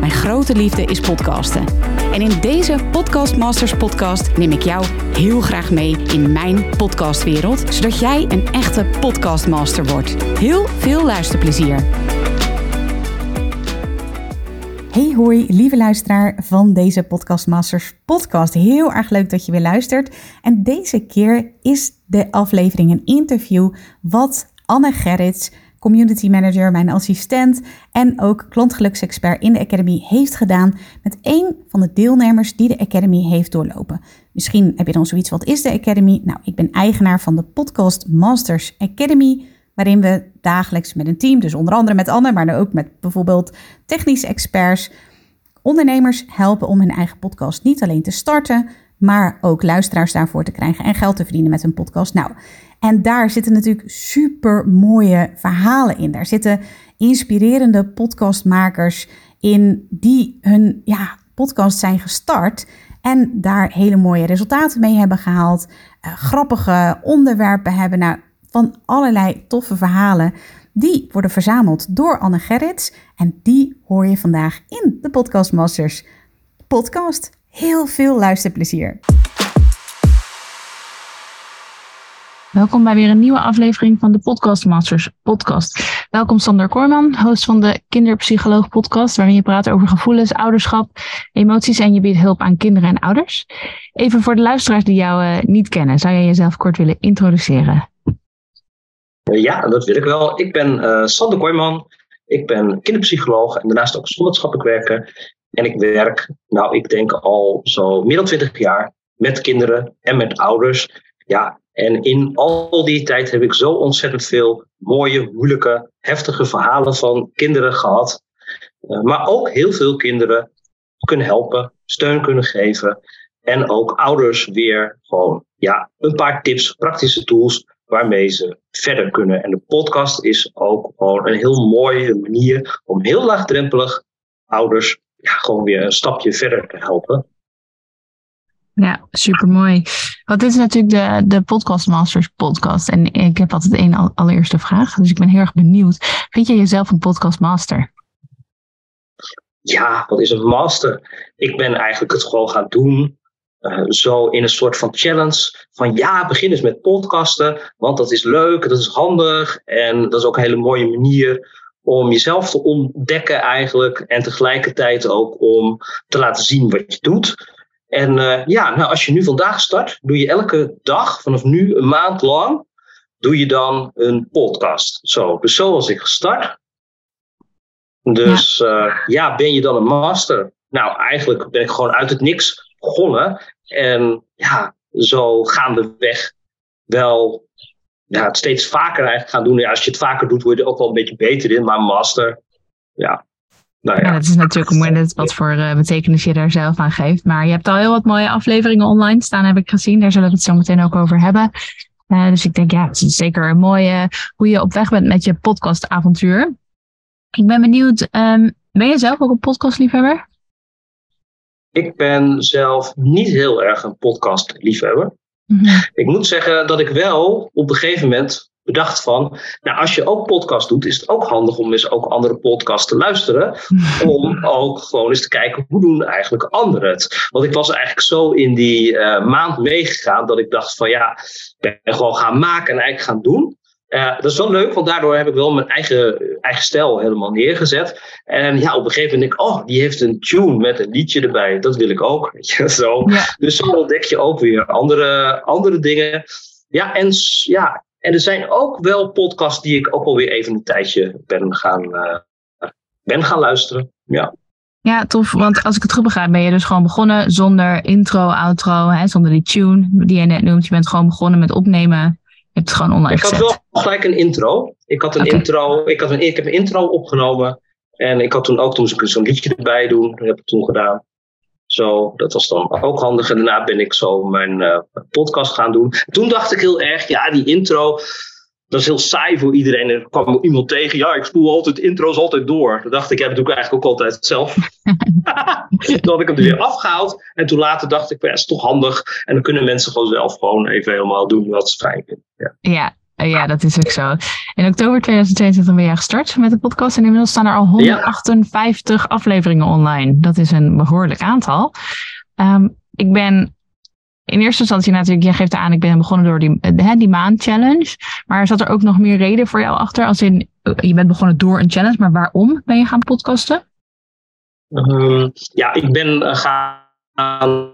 Mijn grote liefde is podcasten. En in deze Podcast Masters podcast neem ik jou heel graag mee in mijn podcastwereld, zodat jij een echte podcastmaster wordt. Heel veel luisterplezier. Hey hoi, lieve luisteraar van deze Podcast Masters podcast. Heel erg leuk dat je weer luistert. En deze keer is de aflevering een interview wat Anne Gerrits community manager, mijn assistent en ook klantgeluksexpert in de Academy heeft gedaan met één van de deelnemers die de Academy heeft doorlopen. Misschien heb je dan zoiets, wat is de Academy? Nou, ik ben eigenaar van de Podcast Masters Academy, waarin we dagelijks met een team, dus onder andere met Anne, maar ook met bijvoorbeeld technische experts, ondernemers helpen om hun eigen podcast niet alleen te starten, maar ook luisteraars daarvoor te krijgen en geld te verdienen met hun podcast. Nou, en daar zitten natuurlijk super mooie verhalen in. Daar zitten inspirerende podcastmakers in die hun ja, podcast zijn gestart en daar hele mooie resultaten mee hebben gehaald. Uh, grappige onderwerpen hebben. Nou, van allerlei toffe verhalen. Die worden verzameld door Anne Gerrits. En die hoor je vandaag in de Podcast Masters podcast. Heel veel luisterplezier. Welkom bij weer een nieuwe aflevering van de Podcast Masters podcast. Welkom Sander Korman, host van de Kinderpsycholoog podcast, waarin je praat over gevoelens, ouderschap, emoties en je biedt hulp aan kinderen en ouders. Even voor de luisteraars die jou uh, niet kennen, zou jij jezelf kort willen introduceren? Ja, dat wil ik wel. Ik ben uh, Sander Korman. Ik ben kinderpsycholoog en daarnaast ook gezondheidschappelijk werker. En ik werk, nou, ik denk al zo meer dan twintig jaar met kinderen en met ouders. Ja, en in al die tijd heb ik zo ontzettend veel mooie, moeilijke, heftige verhalen van kinderen gehad. Uh, maar ook heel veel kinderen kunnen helpen, steun kunnen geven. En ook ouders weer gewoon ja, een paar tips, praktische tools waarmee ze verder kunnen. En de podcast is ook gewoon een heel mooie manier om heel laagdrempelig ouders ja, gewoon weer een stapje verder te helpen. Ja, super mooi. Want dit is natuurlijk de, de Podcast Masters podcast. En ik heb altijd één allereerste vraag. Dus ik ben heel erg benieuwd. Vind je jezelf een podcast master? Ja, wat is een master? Ik ben eigenlijk het gewoon gaan doen. Uh, zo in een soort van challenge. Van ja, begin eens met podcasten. Want dat is leuk, dat is handig. En dat is ook een hele mooie manier om jezelf te ontdekken eigenlijk. En tegelijkertijd ook om te laten zien wat je doet. En uh, ja, nou, als je nu vandaag start, doe je elke dag, vanaf nu een maand lang, doe je dan een podcast. Zo, dus zo was ik gestart. Dus ja. Uh, ja, ben je dan een master? Nou, eigenlijk ben ik gewoon uit het niks begonnen. En ja, zo gaandeweg wel ja, het steeds vaker eigenlijk gaan doen. Ja, als je het vaker doet, word je er ook wel een beetje beter in. Maar master, ja, nou ja. ja, dat is natuurlijk net wat voor uh, betekenis je daar zelf aan geeft. Maar je hebt al heel wat mooie afleveringen online staan, heb ik gezien. Daar zullen we het zo meteen ook over hebben. Uh, dus ik denk, ja, het is zeker een mooie hoe je op weg bent met je podcastavontuur. Ik ben benieuwd, um, ben je zelf ook een podcastliefhebber? Ik ben zelf niet heel erg een podcastliefhebber. Mm -hmm. Ik moet zeggen dat ik wel op een gegeven moment bedacht van, nou als je ook podcast doet, is het ook handig om eens ook andere podcasts te luisteren. om ook gewoon eens te kijken, hoe doen eigenlijk anderen het? Want ik was eigenlijk zo in die uh, maand meegegaan dat ik dacht van ja, ik ben gewoon gaan maken en eigenlijk gaan doen. Uh, dat is wel leuk, want daardoor heb ik wel mijn eigen, eigen stijl helemaal neergezet. En ja, op een gegeven moment denk ik, oh, die heeft een tune met een liedje erbij. Dat wil ik ook. zo. Ja. Dus zo ontdek je ook weer andere, andere dingen. Ja, en ja, en er zijn ook wel podcasts die ik ook alweer even een tijdje ben gaan, uh, ben gaan luisteren. Ja. Ja, tof. Want als ik het goed begrijp, ben je dus gewoon begonnen zonder intro, outro, hè, zonder die tune die je net noemt. Je bent gewoon begonnen met opnemen. Je hebt het gewoon online Ik had wel gelijk een intro. Ik had een okay. intro. Ik, had een, ik heb een intro opgenomen. En ik had toen ook toen zo'n liedje erbij doen. Dat heb ik toen gedaan. Zo, dat was dan ook handig. En daarna ben ik zo mijn uh, podcast gaan doen. Toen dacht ik heel erg, ja, die intro, dat is heel saai voor iedereen. Er kwam iemand tegen, ja, ik spoel altijd intro's altijd door. Dan dacht ik, ja, dat doe ik eigenlijk ook altijd zelf. toen had ik hem er weer afgehaald. En toen later dacht ik, ja, is toch handig. En dan kunnen mensen gewoon zelf gewoon even helemaal doen wat ze fijn vinden. Ja. ja. Ja, dat is ook zo. In oktober 2022 ben jij gestart met de podcast en inmiddels staan er al 158 afleveringen online. Dat is een behoorlijk aantal. Um, ik ben in eerste instantie natuurlijk, jij geeft aan, ik ben begonnen door die, eh, die maand challenge. Maar zat er ook nog meer reden voor jou achter? Als in, eh, je bent begonnen door een challenge, maar waarom ben je gaan podcasten? Um, ja, ik ben eh, gaan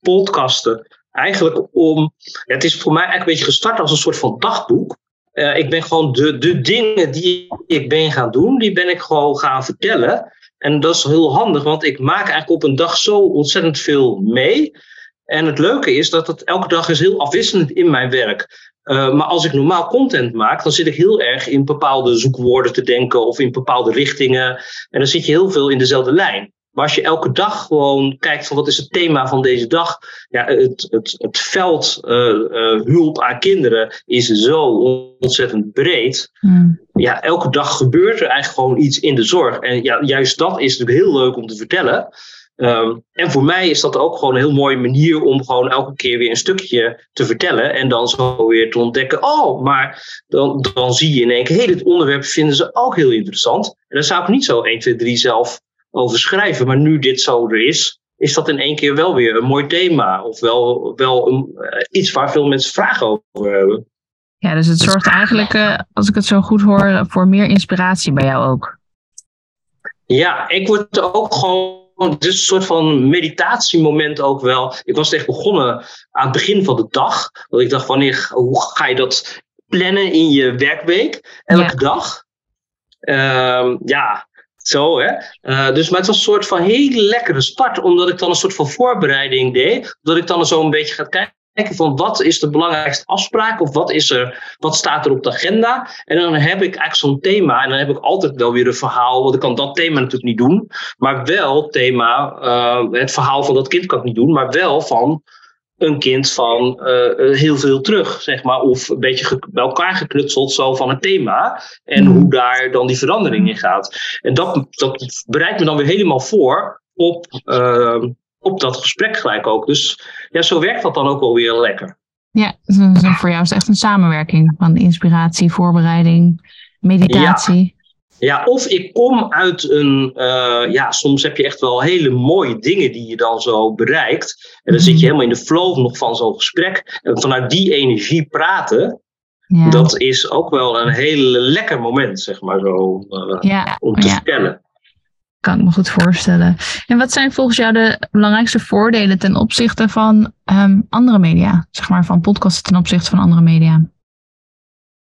podcasten eigenlijk om. Het is voor mij eigenlijk een beetje gestart als een soort van dagboek. Uh, ik ben gewoon de, de dingen die ik ben gaan doen, die ben ik gewoon gaan vertellen. En dat is heel handig, want ik maak eigenlijk op een dag zo ontzettend veel mee. En het leuke is dat het elke dag is heel afwisselend in mijn werk. Uh, maar als ik normaal content maak, dan zit ik heel erg in bepaalde zoekwoorden te denken of in bepaalde richtingen. En dan zit je heel veel in dezelfde lijn. Maar als je elke dag gewoon kijkt van wat is het thema van deze dag. Ja, het, het, het veld uh, uh, hulp aan kinderen is zo ontzettend breed. Mm. Ja, elke dag gebeurt er eigenlijk gewoon iets in de zorg. En ja, juist dat is natuurlijk heel leuk om te vertellen. Um, en voor mij is dat ook gewoon een heel mooie manier om gewoon elke keer weer een stukje te vertellen. En dan zo weer te ontdekken. Oh, maar dan, dan zie je in één keer, hé, hey, dit onderwerp vinden ze ook heel interessant. En dan zou ik niet zo 1, 2, 3 zelf over schrijven. Maar nu dit zo er is, is dat in één keer wel weer een mooi thema. Of wel, wel een, uh, iets waar veel mensen vragen over hebben. Ja, dus het zorgt eigenlijk, uh, als ik het zo goed hoor, voor meer inspiratie bij jou ook. Ja, ik word er ook gewoon het is een soort van meditatiemoment ook wel. Ik was echt begonnen aan het begin van de dag. Dat ik dacht, wanneer, hoe ga je dat plannen in je werkweek? Elke dag. Um, ja, zo hè. Uh, dus, maar het was een soort van hele lekkere start. Omdat ik dan een soort van voorbereiding deed. Dat ik dan zo een beetje ga kijken van wat is de belangrijkste afspraak of wat, is er, wat staat er op de agenda. En dan heb ik eigenlijk zo'n thema en dan heb ik altijd wel weer een verhaal, want ik kan dat thema natuurlijk niet doen. Maar wel thema, uh, het verhaal van dat kind kan ik niet doen, maar wel van een kind van uh, heel veel terug, zeg maar. Of een beetje bij elkaar geknutseld zo van het thema. En mm. hoe daar dan die verandering in gaat. En dat, dat bereidt me dan weer helemaal voor op... Uh, op dat gesprek gelijk ook. Dus ja, zo werkt dat dan ook wel weer lekker. Ja, dus voor jou is het echt een samenwerking van inspiratie, voorbereiding, meditatie. Ja. Of ik kom uit een, uh, ja, soms heb je echt wel hele mooie dingen die je dan zo bereikt. En dan zit je mhm. helemaal in de flow nog van zo'n gesprek. En vanuit die energie praten, ja. dat is ook wel een heel lekker moment, zeg maar zo, uh, ja. om te vertellen kan ik me goed voorstellen. En wat zijn volgens jou de belangrijkste voordelen ten opzichte van um, andere media? Zeg maar van podcasten ten opzichte van andere media?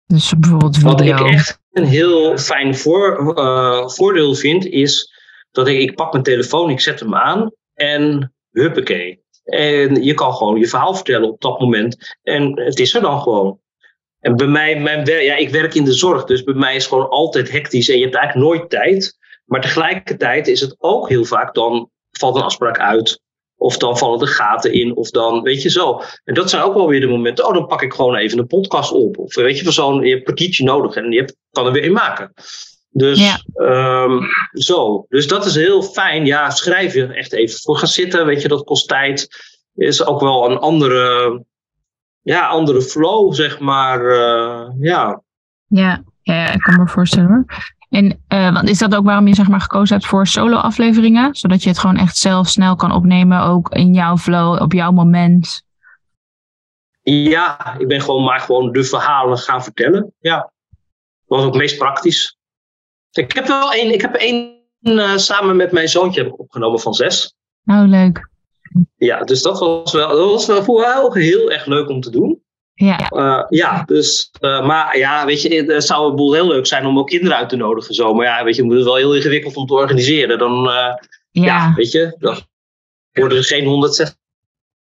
Dus bijvoorbeeld video. Wat ik echt een heel fijn uh, voordeel vind, is dat ik, ik pak mijn telefoon, ik zet hem aan en huppakee. En je kan gewoon je verhaal vertellen op dat moment. En het is er dan gewoon. En bij mij, mijn, ja, ik werk in de zorg, dus bij mij is gewoon altijd hectisch en je hebt eigenlijk nooit tijd maar tegelijkertijd is het ook heel vaak dan valt een afspraak uit. Of dan vallen de gaten in, of dan, weet je zo. En dat zijn ook wel weer de momenten, oh, dan pak ik gewoon even een podcast op. Of weet je, van zo'n, je hebt een kwartiertje nodig en je kan er weer in maken. Dus ja. um, zo. Dus dat is heel fijn. Ja, schrijf je echt even voor gaan zitten. Weet je, dat kost tijd. Is ook wel een andere, ja, andere flow, zeg maar. Uh, ja. Ja, ja, ik kan me voorstellen hoor. En uh, is dat ook waarom je zeg maar, gekozen hebt voor solo-afleveringen? Zodat je het gewoon echt zelf snel kan opnemen, ook in jouw flow, op jouw moment? Ja, ik ben gewoon maar gewoon de verhalen gaan vertellen. Ja, dat was ook het meest praktisch. Ik heb wel één, ik heb één uh, samen met mijn zoontje opgenomen van zes. Nou, leuk. Ja, dus dat was wel, dat was wel voor ook heel erg leuk om te doen. Ja, uh, ja dus, uh, maar ja, weet je, het zou een boel heel leuk zijn om ook kinderen uit te nodigen zo. Maar ja, weet je, je moet het wel heel ingewikkeld om te organiseren. Dan, uh, ja. ja. weet je, dan worden er geen 160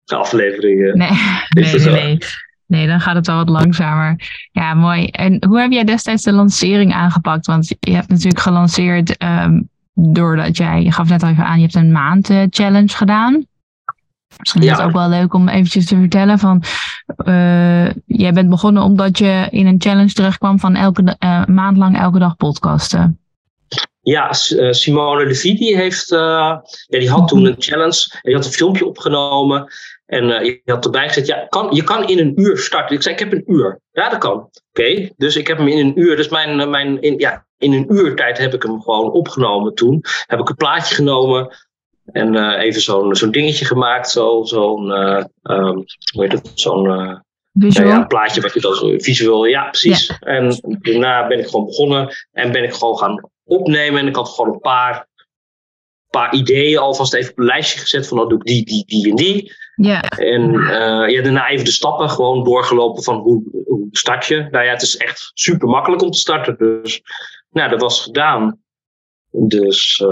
afleveringen. Nee, nee, nee, nee. Nee, dan gaat het wel wat langzamer. Ja, mooi. En hoe heb jij destijds de lancering aangepakt? Want je hebt natuurlijk gelanceerd um, doordat jij, je gaf net al even aan, je hebt een maand challenge gedaan. Misschien is het ook wel leuk om eventjes te vertellen van, uh, jij bent begonnen omdat je in een challenge terechtkwam van elke uh, maand lang elke dag podcasten. Ja, uh, Simone Levy die heeft, ja, die had toen een challenge. En die had een filmpje opgenomen. En je had erbij gezet, ja, kan, je kan in een uur starten. Ik zei, ik heb een uur. Ja, dat kan. Oké, dus ik heb hem in een uur. Dus mijn, mijn in, ja, in een uur tijd heb ik hem gewoon opgenomen toen. Heb ik een plaatje genomen. En uh, even zo'n zo'n dingetje gemaakt, zo'n, zo uh, um, hoe heet het, zo'n uh, ja, plaatje wat je dan zo visueel, ja precies. Ja. En daarna ben ik gewoon begonnen en ben ik gewoon gaan opnemen. En ik had gewoon een paar, paar ideeën alvast even op een lijstje gezet van dan doe ik die, die, die en die. Ja. En ja, daarna even de stappen gewoon doorgelopen van hoe, hoe start je. Nou ja, het is echt super makkelijk om te starten. Dus nou, dat was gedaan. Dus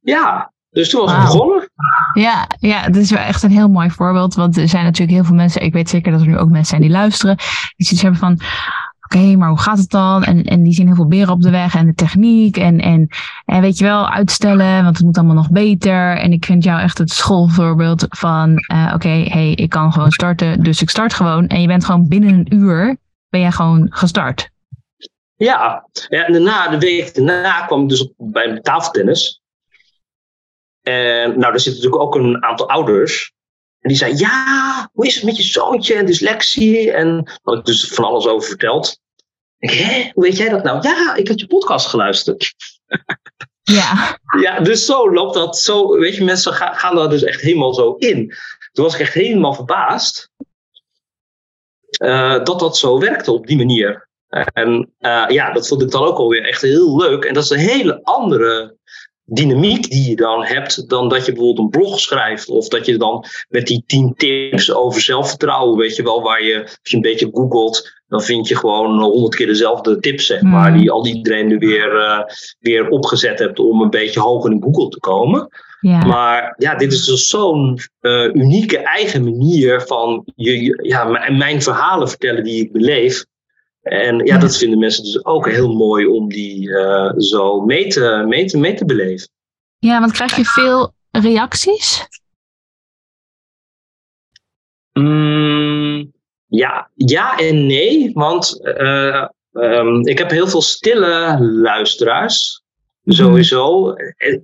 ja, dus toen was het begonnen. Ja, ja, het is wel echt een heel mooi voorbeeld. Want er zijn natuurlijk heel veel mensen, ik weet zeker dat er nu ook mensen zijn die luisteren, die zoiets hebben van, oké, maar hoe gaat het dan? En, en die zien heel veel beren op de weg en de techniek. En, en, en weet je wel, uitstellen, want het moet allemaal nog beter. En ik vind jou echt het schoolvoorbeeld van, uh, oké, hey, ik kan gewoon starten, dus ik start gewoon. En je bent gewoon binnen een uur, ben jij gewoon gestart. Ja, ja en daarna, de week daarna kwam ik dus bij tafeltennis. En nou, er zitten natuurlijk ook een aantal ouders. En die zei, ja, hoe is het met je zoontje en dyslexie? En had ik dus van alles over verteld. Ik, hé, hoe weet jij dat nou? Ja, ik heb je podcast geluisterd. Ja. ja, dus zo loopt dat. Zo, weet je, mensen gaan, gaan daar dus echt helemaal zo in. Toen was ik echt helemaal verbaasd uh, dat dat zo werkte op die manier. En uh, ja, dat vond ik dan ook alweer echt heel leuk. En dat is een hele andere dynamiek die je dan hebt, dan dat je bijvoorbeeld een blog schrijft. Of dat je dan met die tien tips over zelfvertrouwen, weet je wel, waar je, als je een beetje googelt, dan vind je gewoon honderd keer dezelfde tips, zeg maar, hmm. die al iedereen nu weer, uh, weer opgezet hebt om een beetje hoger in Google te komen. Ja. Maar ja, dit is dus zo'n uh, unieke eigen manier van je, ja, mijn verhalen vertellen die ik beleef. En ja, dat vinden mensen dus ook heel mooi om die uh, zo mee te, mee, te, mee te beleven. Ja, want krijg je veel reacties? Mm, ja, ja en nee. Want uh, um, ik heb heel veel stille luisteraars. Mhm. Sowieso.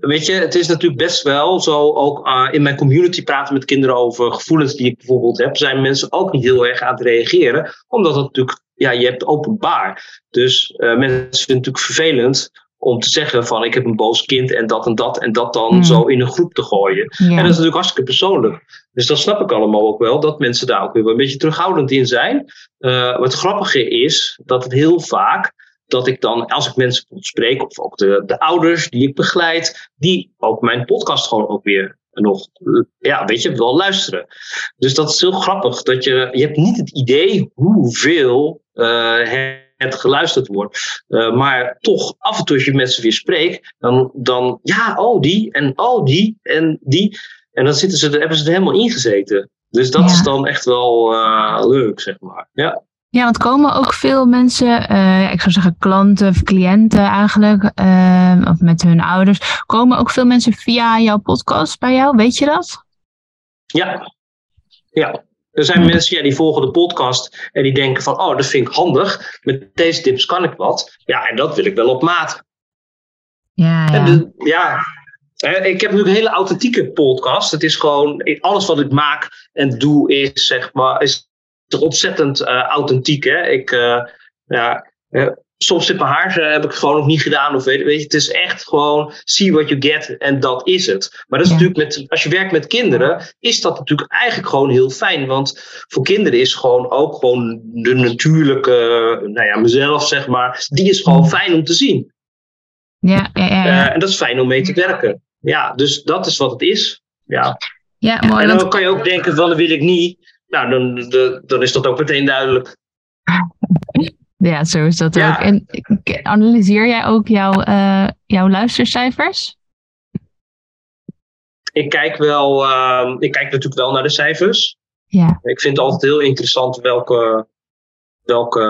Weet je, het is natuurlijk best wel zo, ook uh, in mijn community praten met kinderen over gevoelens die ik bijvoorbeeld heb, zijn mensen ook niet heel erg aan het reageren, omdat het natuurlijk ja, je hebt openbaar. Dus uh, mensen vinden het natuurlijk vervelend om te zeggen van ik heb een boos kind en dat en dat en dat dan mm. zo in een groep te gooien. En dat is natuurlijk hartstikke persoonlijk. Dus dat snap ik allemaal ook wel, dat mensen daar ook weer een beetje terughoudend in zijn. Uh, wat grappige is dat het heel vaak dat ik dan, als ik mensen spreek, of ook de, de ouders die ik begeleid, die ook mijn podcast gewoon ook weer nog, ja, weet je, wel luisteren. Dus dat is heel grappig, dat je, je hebt niet het idee hoeveel uh, het geluisterd wordt. Uh, maar toch, af en toe als je met ze weer spreekt, dan, dan ja, oh die, en oh die, en die. En dan zitten ze, hebben ze er helemaal ingezeten. Dus dat is dan echt wel uh, leuk, zeg maar. Ja. Ja, want komen ook veel mensen, uh, ik zou zeggen klanten of cliënten eigenlijk, uh, of met hun ouders, komen ook veel mensen via jouw podcast bij jou? Weet je dat? Ja, ja. Er zijn mensen ja, die volgen de podcast en die denken van, oh, dat vind ik handig. Met deze tips kan ik wat. Ja, en dat wil ik wel op maat. Ja, ja. De, ja. Ik heb natuurlijk een hele authentieke podcast. Het is gewoon, alles wat ik maak en doe is, zeg maar, is ontzettend uh, authentiek. Hè? Ik, uh, ja, soms zit mijn haar heb ik gewoon nog niet gedaan. Of weet, weet je, het is echt gewoon see what you get en dat is het. Maar dat is natuurlijk met, als je werkt met kinderen, is dat natuurlijk eigenlijk gewoon heel fijn. Want voor kinderen is gewoon ook gewoon de natuurlijke, nou ja, mezelf zeg maar, die is gewoon fijn om te zien. Ja, ja, ja, ja. Uh, en dat is fijn om mee te werken. Ja, dus dat is wat het is. Ja, ja mooi. En dan kan je ook denken van, dat wil ik niet. Nou, dan, de, dan is dat ook meteen duidelijk. Ja, zo is dat ook. En analyseer jij ook jouw, uh, jouw luistercijfers? Ik kijk wel, uh, ik kijk natuurlijk wel naar de cijfers. Ja. Ik vind het altijd heel interessant welke, welke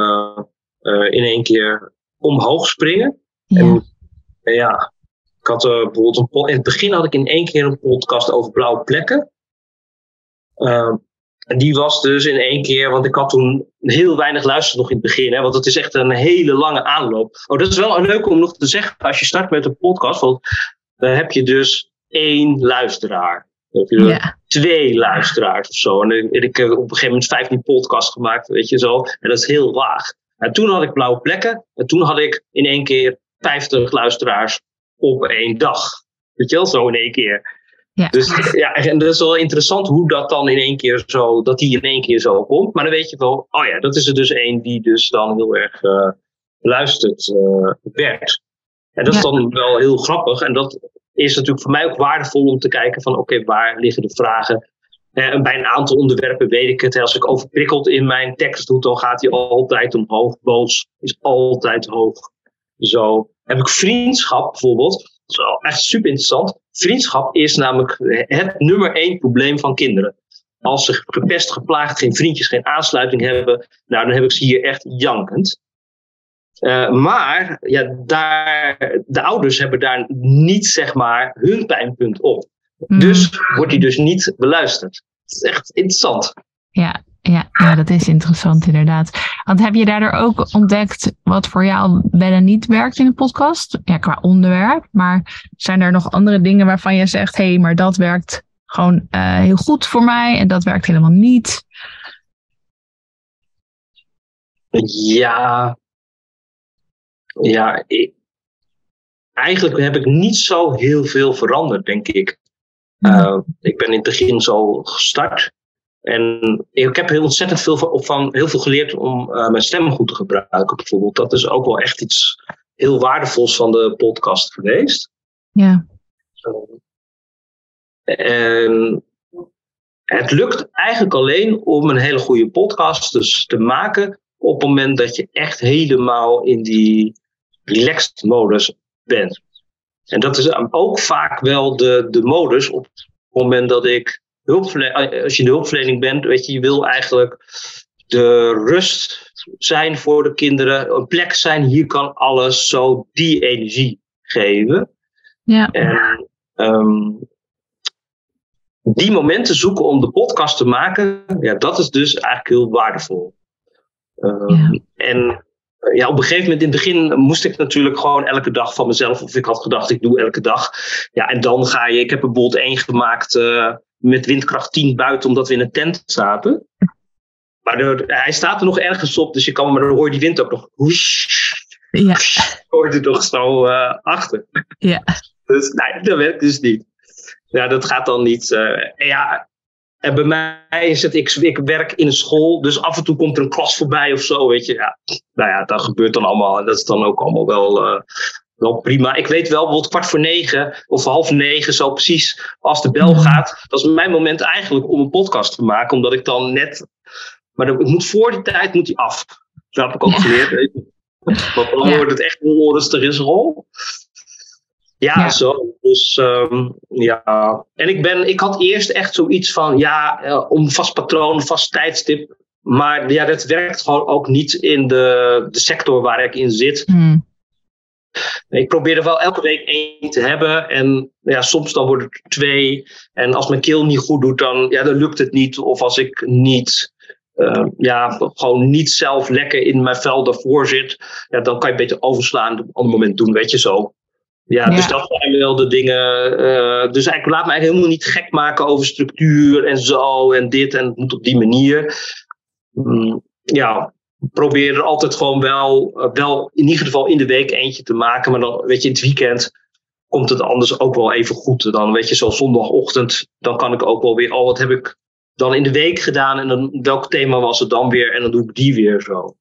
uh, in één keer omhoog springen. Ja. En, ja, ik had bijvoorbeeld een, in het begin had ik in één keer een podcast over blauwe plekken. En die was dus in één keer, want ik had toen heel weinig luisteren nog in het begin, hè, want het is echt een hele lange aanloop. Oh, dat is wel leuk om nog te zeggen, als je start met een podcast, want dan heb je dus één luisteraar. Dan heb je Ja. twee luisteraars of zo. En ik, ik heb op een gegeven moment 15 podcasts gemaakt, weet je zo. En dat is heel laag. En toen had ik blauwe plekken. En toen had ik in één keer 50 luisteraars op één dag. Weet je wel, zo in één keer. Ja. Dus ja, en dat is wel interessant hoe dat dan in één keer zo, dat die in één keer zo komt. Maar dan weet je wel, oh ja, dat is er dus één die dus dan heel erg eh beluisterd eh, werd. En dat is dan wel heel grappig. En dat is natuurlijk voor mij ook waardevol om te kijken van, oké, waar liggen de vragen? Eh, en bij een aantal onderwerpen weet ik het. Als ik overprikkeld in mijn tekst doe, dan gaat hij altijd omhoog. Boos is altijd hoog. Zo heb ik vriendschap bijvoorbeeld. Dat is wel echt super interessant. Vriendschap is namelijk het nummer één probleem van kinderen. Als ze gepest, geplaagd, geen vriendjes, geen aansluiting hebben, nou, dan heb ik ze hier echt jankend. Eh, maar ja, daar, de ouders hebben daar niet zeg maar hun pijnpunt op. Mm. Dus wordt die dus niet beluisterd. Het is echt interessant. Ja, ja, ja, dat is interessant inderdaad. Want heb je daardoor ook ontdekt wat voor jou wel en niet werkt in een podcast? Ja, qua onderwerp. Maar zijn er nog andere dingen waarvan je zegt, hé, hey, maar dat werkt gewoon eh, heel goed voor mij en dat werkt helemaal niet? Ja. Ja, ik, eigenlijk heb ik niet zo heel veel veranderd, denk ik. Uh, ik ben in het begin zo gestart. En ik heb heel ontzettend veel van, van heel veel geleerd om uh, mijn stem goed te gebruiken, bijvoorbeeld. Dat is ook wel echt iets heel waardevols van de podcast geweest. Ja. En het lukt eigenlijk alleen om een hele goede podcast dus te maken op het moment dat je echt helemaal in die relaxed modus bent. En dat is ook vaak wel de, de modus op het moment dat ik hulpverlening, als je in de hulpverlening bent, weet je, je wil eigenlijk de rust zijn voor de kinderen, een plek zijn, hier kan alles zo die energie geven. Ja. En um, die momenten zoeken om de podcast te maken, ja, dat is dus eigenlijk heel waardevol. Um, ja. En ja, op een gegeven moment in het begin moest ik natuurlijk gewoon elke dag van mezelf, of ik had gedacht ik doe elke dag. Ja, en dan ga je, ik heb een bolt 1 gemaakt uh, met windkracht 10 buiten, omdat we in een tent zaten. Maar hij staat er nog ergens op, dus je kan, maar dan hoor je die wind ook nog. Woesh, ja. Hoort er toch zo uh, achter. Ja. Dus nee, dat werkt dus niet. Ja, dat gaat dan niet. Uh, en ja, en bij mij is het, ik, ik werk in een school, dus af en toe komt er een klas voorbij of zo, weet je. Ja, nou ja, dat gebeurt dan allemaal. En dat is dan ook allemaal wel, uh, wel prima. Ik weet wel, bijvoorbeeld kwart voor negen of half negen, zo precies als de bel gaat. Dat is mijn moment eigenlijk om een podcast te maken, omdat ik dan net. Maar ik moet voor die tijd moet die af. Dat heb ik ook geleerd. Want dan ja. wordt het echt onrustig in school. Ja, ja, zo. Dus um, ja. En ik, ben, ik had eerst echt zoiets van, ja, uh, om vast patroon, vast tijdstip. Maar ja, dat werkt gewoon ook niet in de, de sector waar ik in zit. Mm. Ik probeer er wel elke week één te hebben. En ja, soms dan wordt het twee. En als mijn keel niet goed doet, dan, ja, dan lukt het niet. Of als ik niet uh, ja, gewoon niet zelf lekker in mijn vel daarvoor zit, ja, dan kan je beter overslaan op een ander moment doen, weet je zo. Ja, ja. dus dat zijn wel de dingen. Uh, dus ik laat me eigenlijk helemaal niet gek maken over structuur en zo en dit en het moet op die manier. Mm, ja, probeer er altijd gewoon wel, uh, wel in ieder geval in de week eentje te maken, maar dan weet je, in het weekend komt het anders ook wel even goed. Dan weet je, zo zondagochtend, dan kan ik ook wel weer, oh, wat heb ik dan in de week gedaan en dan welk thema was het dan weer en dan doe ik die weer zo.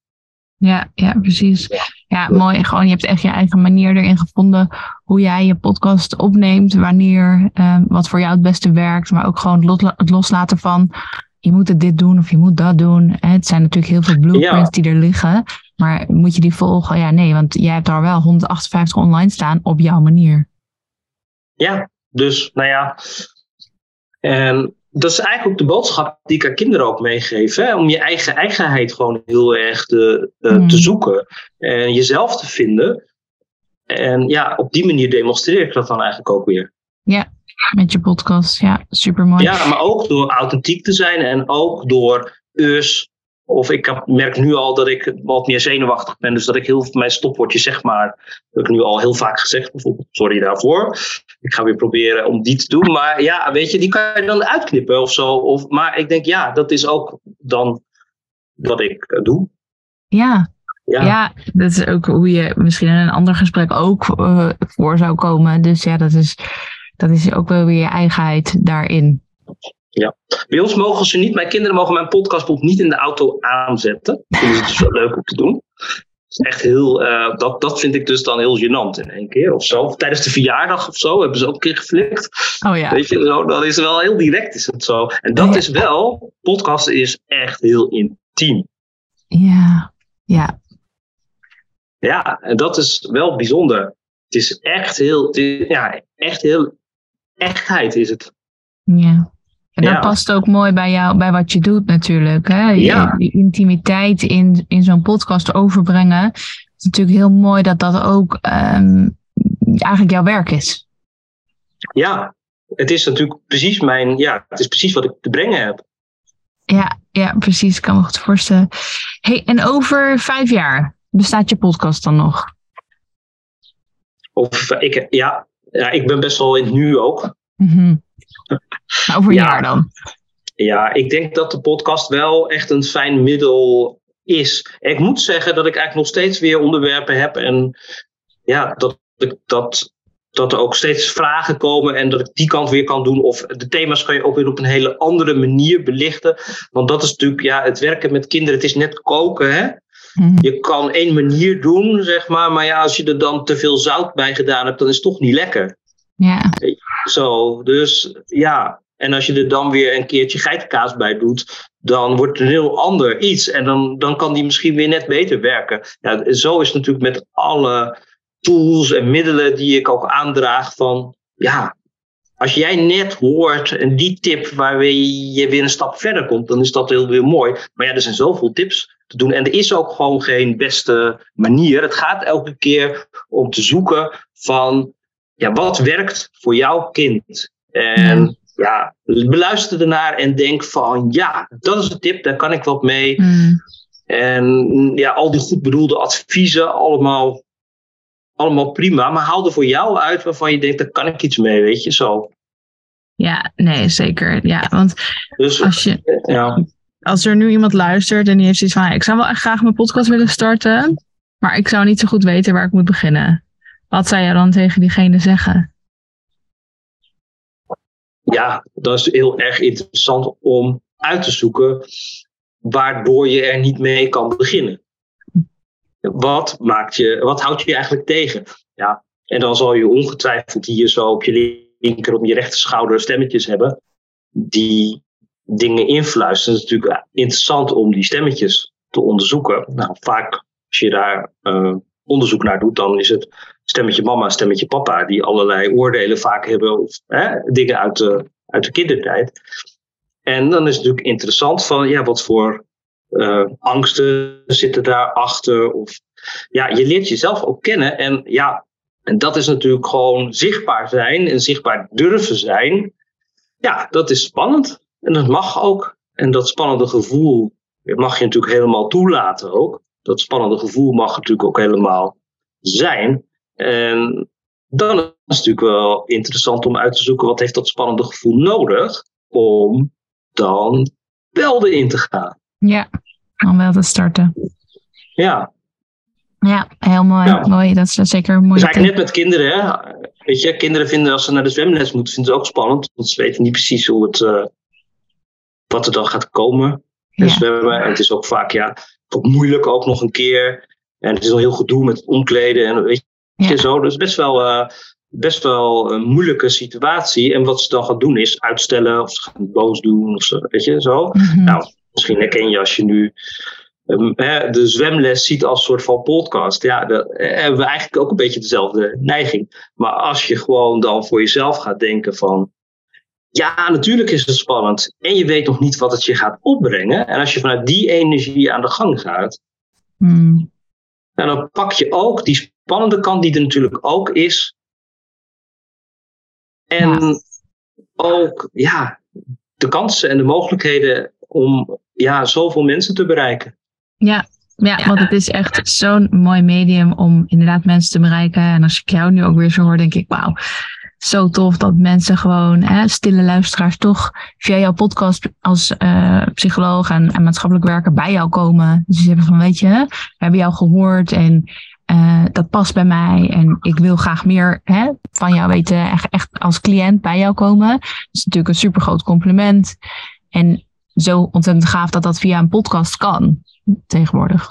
Ja, ja, precies. Ja, ja mooi. Gewoon, je hebt echt je eigen manier erin gevonden hoe jij je podcast opneemt, wanneer, uh, wat voor jou het beste werkt, maar ook gewoon het loslaten van je moet het dit doen of je moet dat doen. Het zijn natuurlijk heel veel blueprints ja. die er liggen, maar moet je die volgen? Ja, nee, want jij hebt daar wel 158 online staan op jouw manier. Ja, dus nou ja. En dat is eigenlijk ook de boodschap die ik aan kinderen ook meegeef. Hè? Om je eigen eigenheid gewoon heel erg te, uh, mm. te zoeken. En jezelf te vinden. En ja, op die manier demonstreer ik dat dan eigenlijk ook weer. Ja, Met je podcast, ja, super mooi. Ja, maar ook door authentiek te zijn en ook door us. Of ik merk nu al dat ik wat meer zenuwachtig ben. Dus dat ik heel mijn stopwoordje zeg maar. Dat heb ik nu al heel vaak gezegd. Bijvoorbeeld, sorry daarvoor. Ik ga weer proberen om die te doen. Maar ja, weet je, die kan je dan uitknippen of zo. Of, maar ik denk, ja, dat is ook dan wat ik eh, doe. Ja, ja. ja, dat is ook hoe je misschien in een ander gesprek ook uh, voor zou komen. Dus ja, dat is, dat is ook wel weer je eigenheid daarin. Ja. Bij ons mogen ze niet, mijn kinderen mogen mijn podcast niet in de auto aanzetten. Dat is dus wel leuk om te doen. Dat, is echt heel, uh, dat, dat vind ik dus dan heel gênant in één keer of zo. Tijdens de verjaardag of zo hebben ze ook een keer geflikt. Oh ja. Weet je, zo, dat is wel heel direct is het zo. En dat is wel, podcast is echt heel intiem. Ja, ja. Ja, en dat is wel bijzonder. Het is echt heel, ja, echt heel, echtheid is het. Ja. En dat past ook mooi bij jou, bij wat je doet natuurlijk. Hè? Ja. Die intimiteit in, in zo'n podcast overbrengen. Het is natuurlijk heel mooi dat dat ook um, eigenlijk jouw werk is. Ja, het is natuurlijk precies mijn, ja, het is precies wat ik te brengen heb. Ja, ja, precies. Ik kan me goed voorstellen. Hey, en over vijf jaar bestaat je podcast dan nog? Of ik, ja, ja, ik ben best wel in het nu ook. Mm over een jaar dan? Ja, ik denk dat de podcast wel echt een fijn middel is. ik moet zeggen dat ik eigenlijk nog steeds weer onderwerpen heb. En ja, dat, dat, dat er ook steeds vragen komen en dat ik die kant weer kan doen. Of de thema's kan je ook weer op een hele andere manier belichten. Want dat is natuurlijk, ja, het werken met kinderen, het is net koken, hè. Mhm. Je kan één manier doen, zeg maar. Maar ja, als je er dan te veel zout bij gedaan hebt, dan is het toch niet lekker. Ja. Zo, dus ja. En als je er dan weer een keertje geitenkaas bij doet, dan wordt het een heel ander iets. En dan, dan kan die misschien weer net beter werken. Ja, zo is het natuurlijk met alle tools en middelen die ik ook aandraag. Van ja, als jij net hoort en die tip waarmee je weer een stap verder komt, dan is dat heel weer mooi. Maar ja, er zijn zoveel tips te doen. En er is ook gewoon geen beste manier. Het gaat elke keer om te zoeken van ja, wat werkt voor jouw kind? En ja, beluister ernaar en denk van ja, dat is een tip, daar kan ik wat mee. Mm. En ja, al die goed bedoelde adviezen, allemaal, allemaal prima. Maar haal er voor jou uit waarvan je denkt, daar kan ik iets mee, weet je, zo. Ja, nee, zeker. Ja, want dus, als, je, ja. Als er nu iemand luistert en die heeft zoiets van, ik zou wel echt graag mijn podcast willen starten, maar ik zou niet zo goed weten waar ik moet beginnen. Wat zou je dan tegen diegene zeggen? Ja, dat is heel erg interessant om uit te zoeken waardoor je er niet mee kan beginnen. Wat, maakt je, wat houdt je eigenlijk tegen? Ja, en dan zal je ongetwijfeld hier zo op je linker, op je rechter schouder stemmetjes hebben die dingen influisteren. Het is natuurlijk interessant om die stemmetjes te onderzoeken. Nou, vaak als je daar uh, onderzoek naar doet, dan is het stemmetje mama, stemmetje papa, die allerlei oordelen vaak hebben of hè, dingen uit de, uit de kindertijd. En dan is het natuurlijk interessant van, ja, wat voor uh, angsten zitten daarachter? Of ja, je leert jezelf ook kennen. En ja, en dat is natuurlijk gewoon zichtbaar zijn en zichtbaar durven zijn. Ja, dat is spannend. En dat mag ook. En dat spannende gevoel mag je natuurlijk helemaal toelaten ook. Dat spannende gevoel mag natuurlijk ook helemaal zijn. En dan is het natuurlijk wel interessant om uit te zoeken wat heeft dat spannende gevoel nodig om dan wel erin te gaan. Ja, om wel te starten. Ja. Ja, heel mooi. mooi. Dat is zeker een mooie. Dus eigenlijk net met kinderen. Hè? Weet je, kinderen vinden als ze naar de zwemles moeten, vinden ze ook spannend. Want ze weten niet precies hoe het, uh, wat er dan gaat komen. En zwemmen. En het is ook vaak ja, ook moeilijk ook nog een keer. En het is al heel gedoe met het omkleden. En weet je, zo. Dus best wel, uh, best wel een moeilijke situatie. En wat ze dan gaan doen is uitstellen. Of ze gaan boos doen. Of zo, weet je, zo. Mhm. Nou, misschien herken je als je nu um, hè, de zwemles ziet als soort van podcast. Ja, dan hebben we eigenlijk ook een beetje dezelfde neiging. Maar als je gewoon dan voor jezelf gaat denken van... Ja, natuurlijk is het spannend. En je weet nog niet wat het je gaat opbrengen. En als je vanuit die energie aan de gang gaat... Mm. Nou, dan pak je ook die spannende kant die er natuurlijk ook is. En ook ja, de kansen en de mogelijkheden om ja, zoveel mensen te bereiken. Ja, ja, want het is echt zo'n mooi medium om inderdaad mensen te bereiken. En als ik jou nu ook weer zo hoor, denk ik, wauw, zo tof dat mensen gewoon, hè, stille luisteraars, toch via jouw podcast als uh, psycholoog en, maatschappelijk werker bij jou komen. Dus ze hebben van, weet je, we hebben jou gehoord en uh, dat past bij mij en ik wil graag meer hè, van jou weten, echt, echt als cliënt bij jou komen. Dat is natuurlijk een super groot compliment. En zo ontzettend gaaf dat dat via een podcast kan tegenwoordig.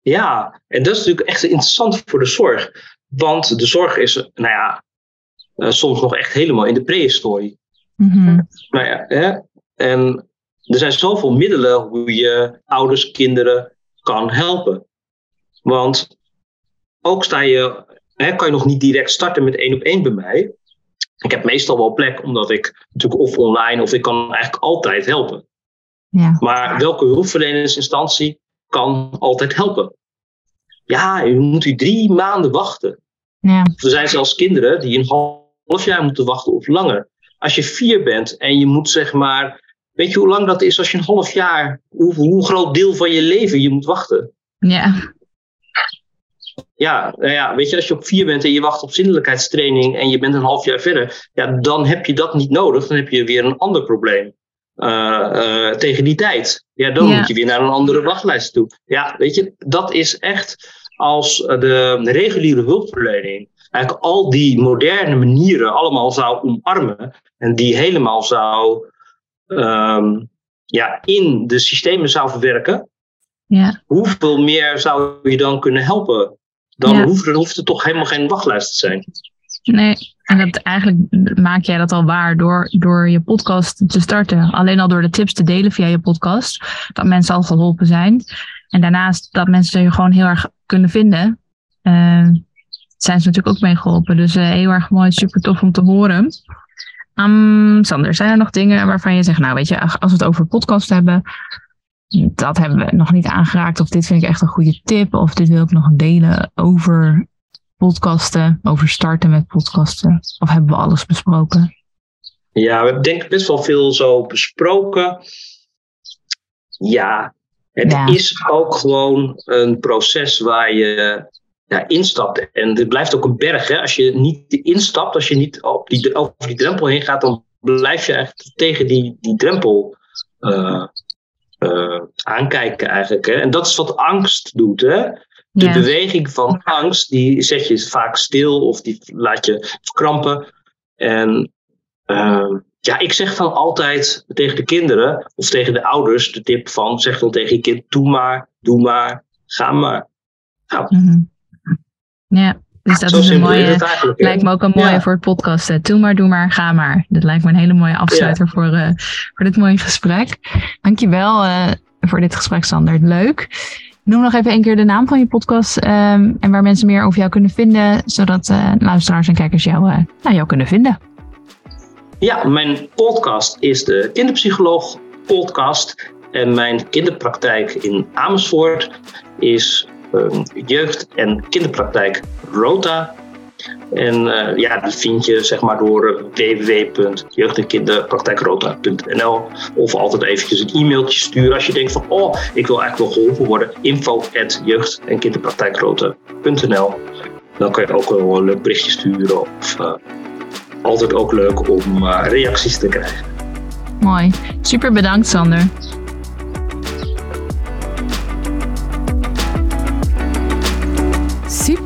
Ja, en dat is natuurlijk echt interessant voor de zorg. Want de zorg is, nou ja, uh, soms nog echt helemaal in de prehistorie. Mm Nou ja, hè? en er zijn zoveel middelen hoe je ouders, kinderen kan helpen. Want ook sta je, hè, kan je nog niet direct starten met één op één bij mij. Ik heb meestal wel plek, omdat ik natuurlijk of online of ik kan eigenlijk altijd helpen. Ja. Maar welke hulpverleningsinstantie kan altijd helpen? Ja, je moet u drie maanden wachten. Ja. Er zijn zelfs kinderen die een half jaar moeten wachten of langer. Als je vier bent en je moet zeg maar. Weet je hoe lang dat is als je een half jaar. Hoe, hoe groot deel van je leven je moet wachten? Ja. Ja, nou ja, weet je, als je op vier bent en je wacht op zindelijkheidstraining en je bent een half jaar verder, ja, dan heb je dat niet nodig. Dan heb je weer een ander probleem. Uh, tegen die tijd. Ja, dan moet je weer naar een andere wachtlijst toe. Ja, weet je, dat is echt als de reguliere hulpverlening eigenlijk al die moderne manieren allemaal zou omarmen en die helemaal zou um, ja, in de systemen zou verwerken, ja. hoeveel meer zou je dan kunnen helpen? Dan ja. hoeft, er, hoeft er toch helemaal geen wachtlijst te zijn. Nee, en dat, eigenlijk maak jij dat al waar door, door je podcast te starten. Alleen al door de tips te delen via je podcast. Dat mensen al geholpen zijn. En daarnaast dat mensen je gewoon heel erg kunnen vinden. Uh, zijn ze natuurlijk ook mee geholpen. Dus uh, heel erg mooi, super tof om te horen. Um, Sander, zijn er nog dingen waarvan je zegt, nou weet je, als we het over podcast hebben, dat hebben we nog niet aangeraakt. Of dit vind ik echt een goede tip. Of dit wil ik nog delen over podcasten, over starten met podcasten? Of hebben we alles besproken? Ja, we hebben denk ik best wel veel zo besproken. Ja, het is ook gewoon een proces waar je ja, instapt. En het blijft ook een berg. Hè? Als je niet instapt, als je niet op die, over die drempel heen gaat, dan blijf je echt tegen die, die drempel uh, uh, aankijken eigenlijk. Hè? En dat is wat angst doet. Hè? De beweging van angst, die zet je vaak stil of die laat je verkrampen. En uh, ja, ik zeg dan altijd tegen de kinderen of tegen de ouders de tip van, zeg dan tegen je kind, doe maar, doe maar, ga maar. Nou. Mm Ja, dus dat is een mooie, lijkt me ook een mooie voor het podcast. Doe maar, doe maar, ga maar. Dat lijkt me een hele mooie afsluiter voor, uh, voor dit mooie gesprek. Dankjewel uh, voor dit gesprek, Sander. Leuk. Noem nog even een keer de naam van je podcast um, en waar mensen meer over jou kunnen vinden, zodat uh, luisteraars en kijkers jou, uh, nou, jou kunnen vinden. Ja, mijn podcast is de Kinderpsycholoog podcast. En mijn kinderpraktijk in Amersfoort is um, jeugd- en kinderpraktijk Rota. En uh, ja, die vind je zeg maar door www.jeugd- en kinderpraktijkrota.nl of altijd eventjes een e-mailtje sturen als je denkt van oh, ik wil eigenlijk wel geholpen worden. info at jeugd- en kinderpraktijkrota.nl Dan kan je ook wel een leuk berichtje sturen of uh, altijd ook leuk om reacties te krijgen. Mooi. Super bedankt Sander.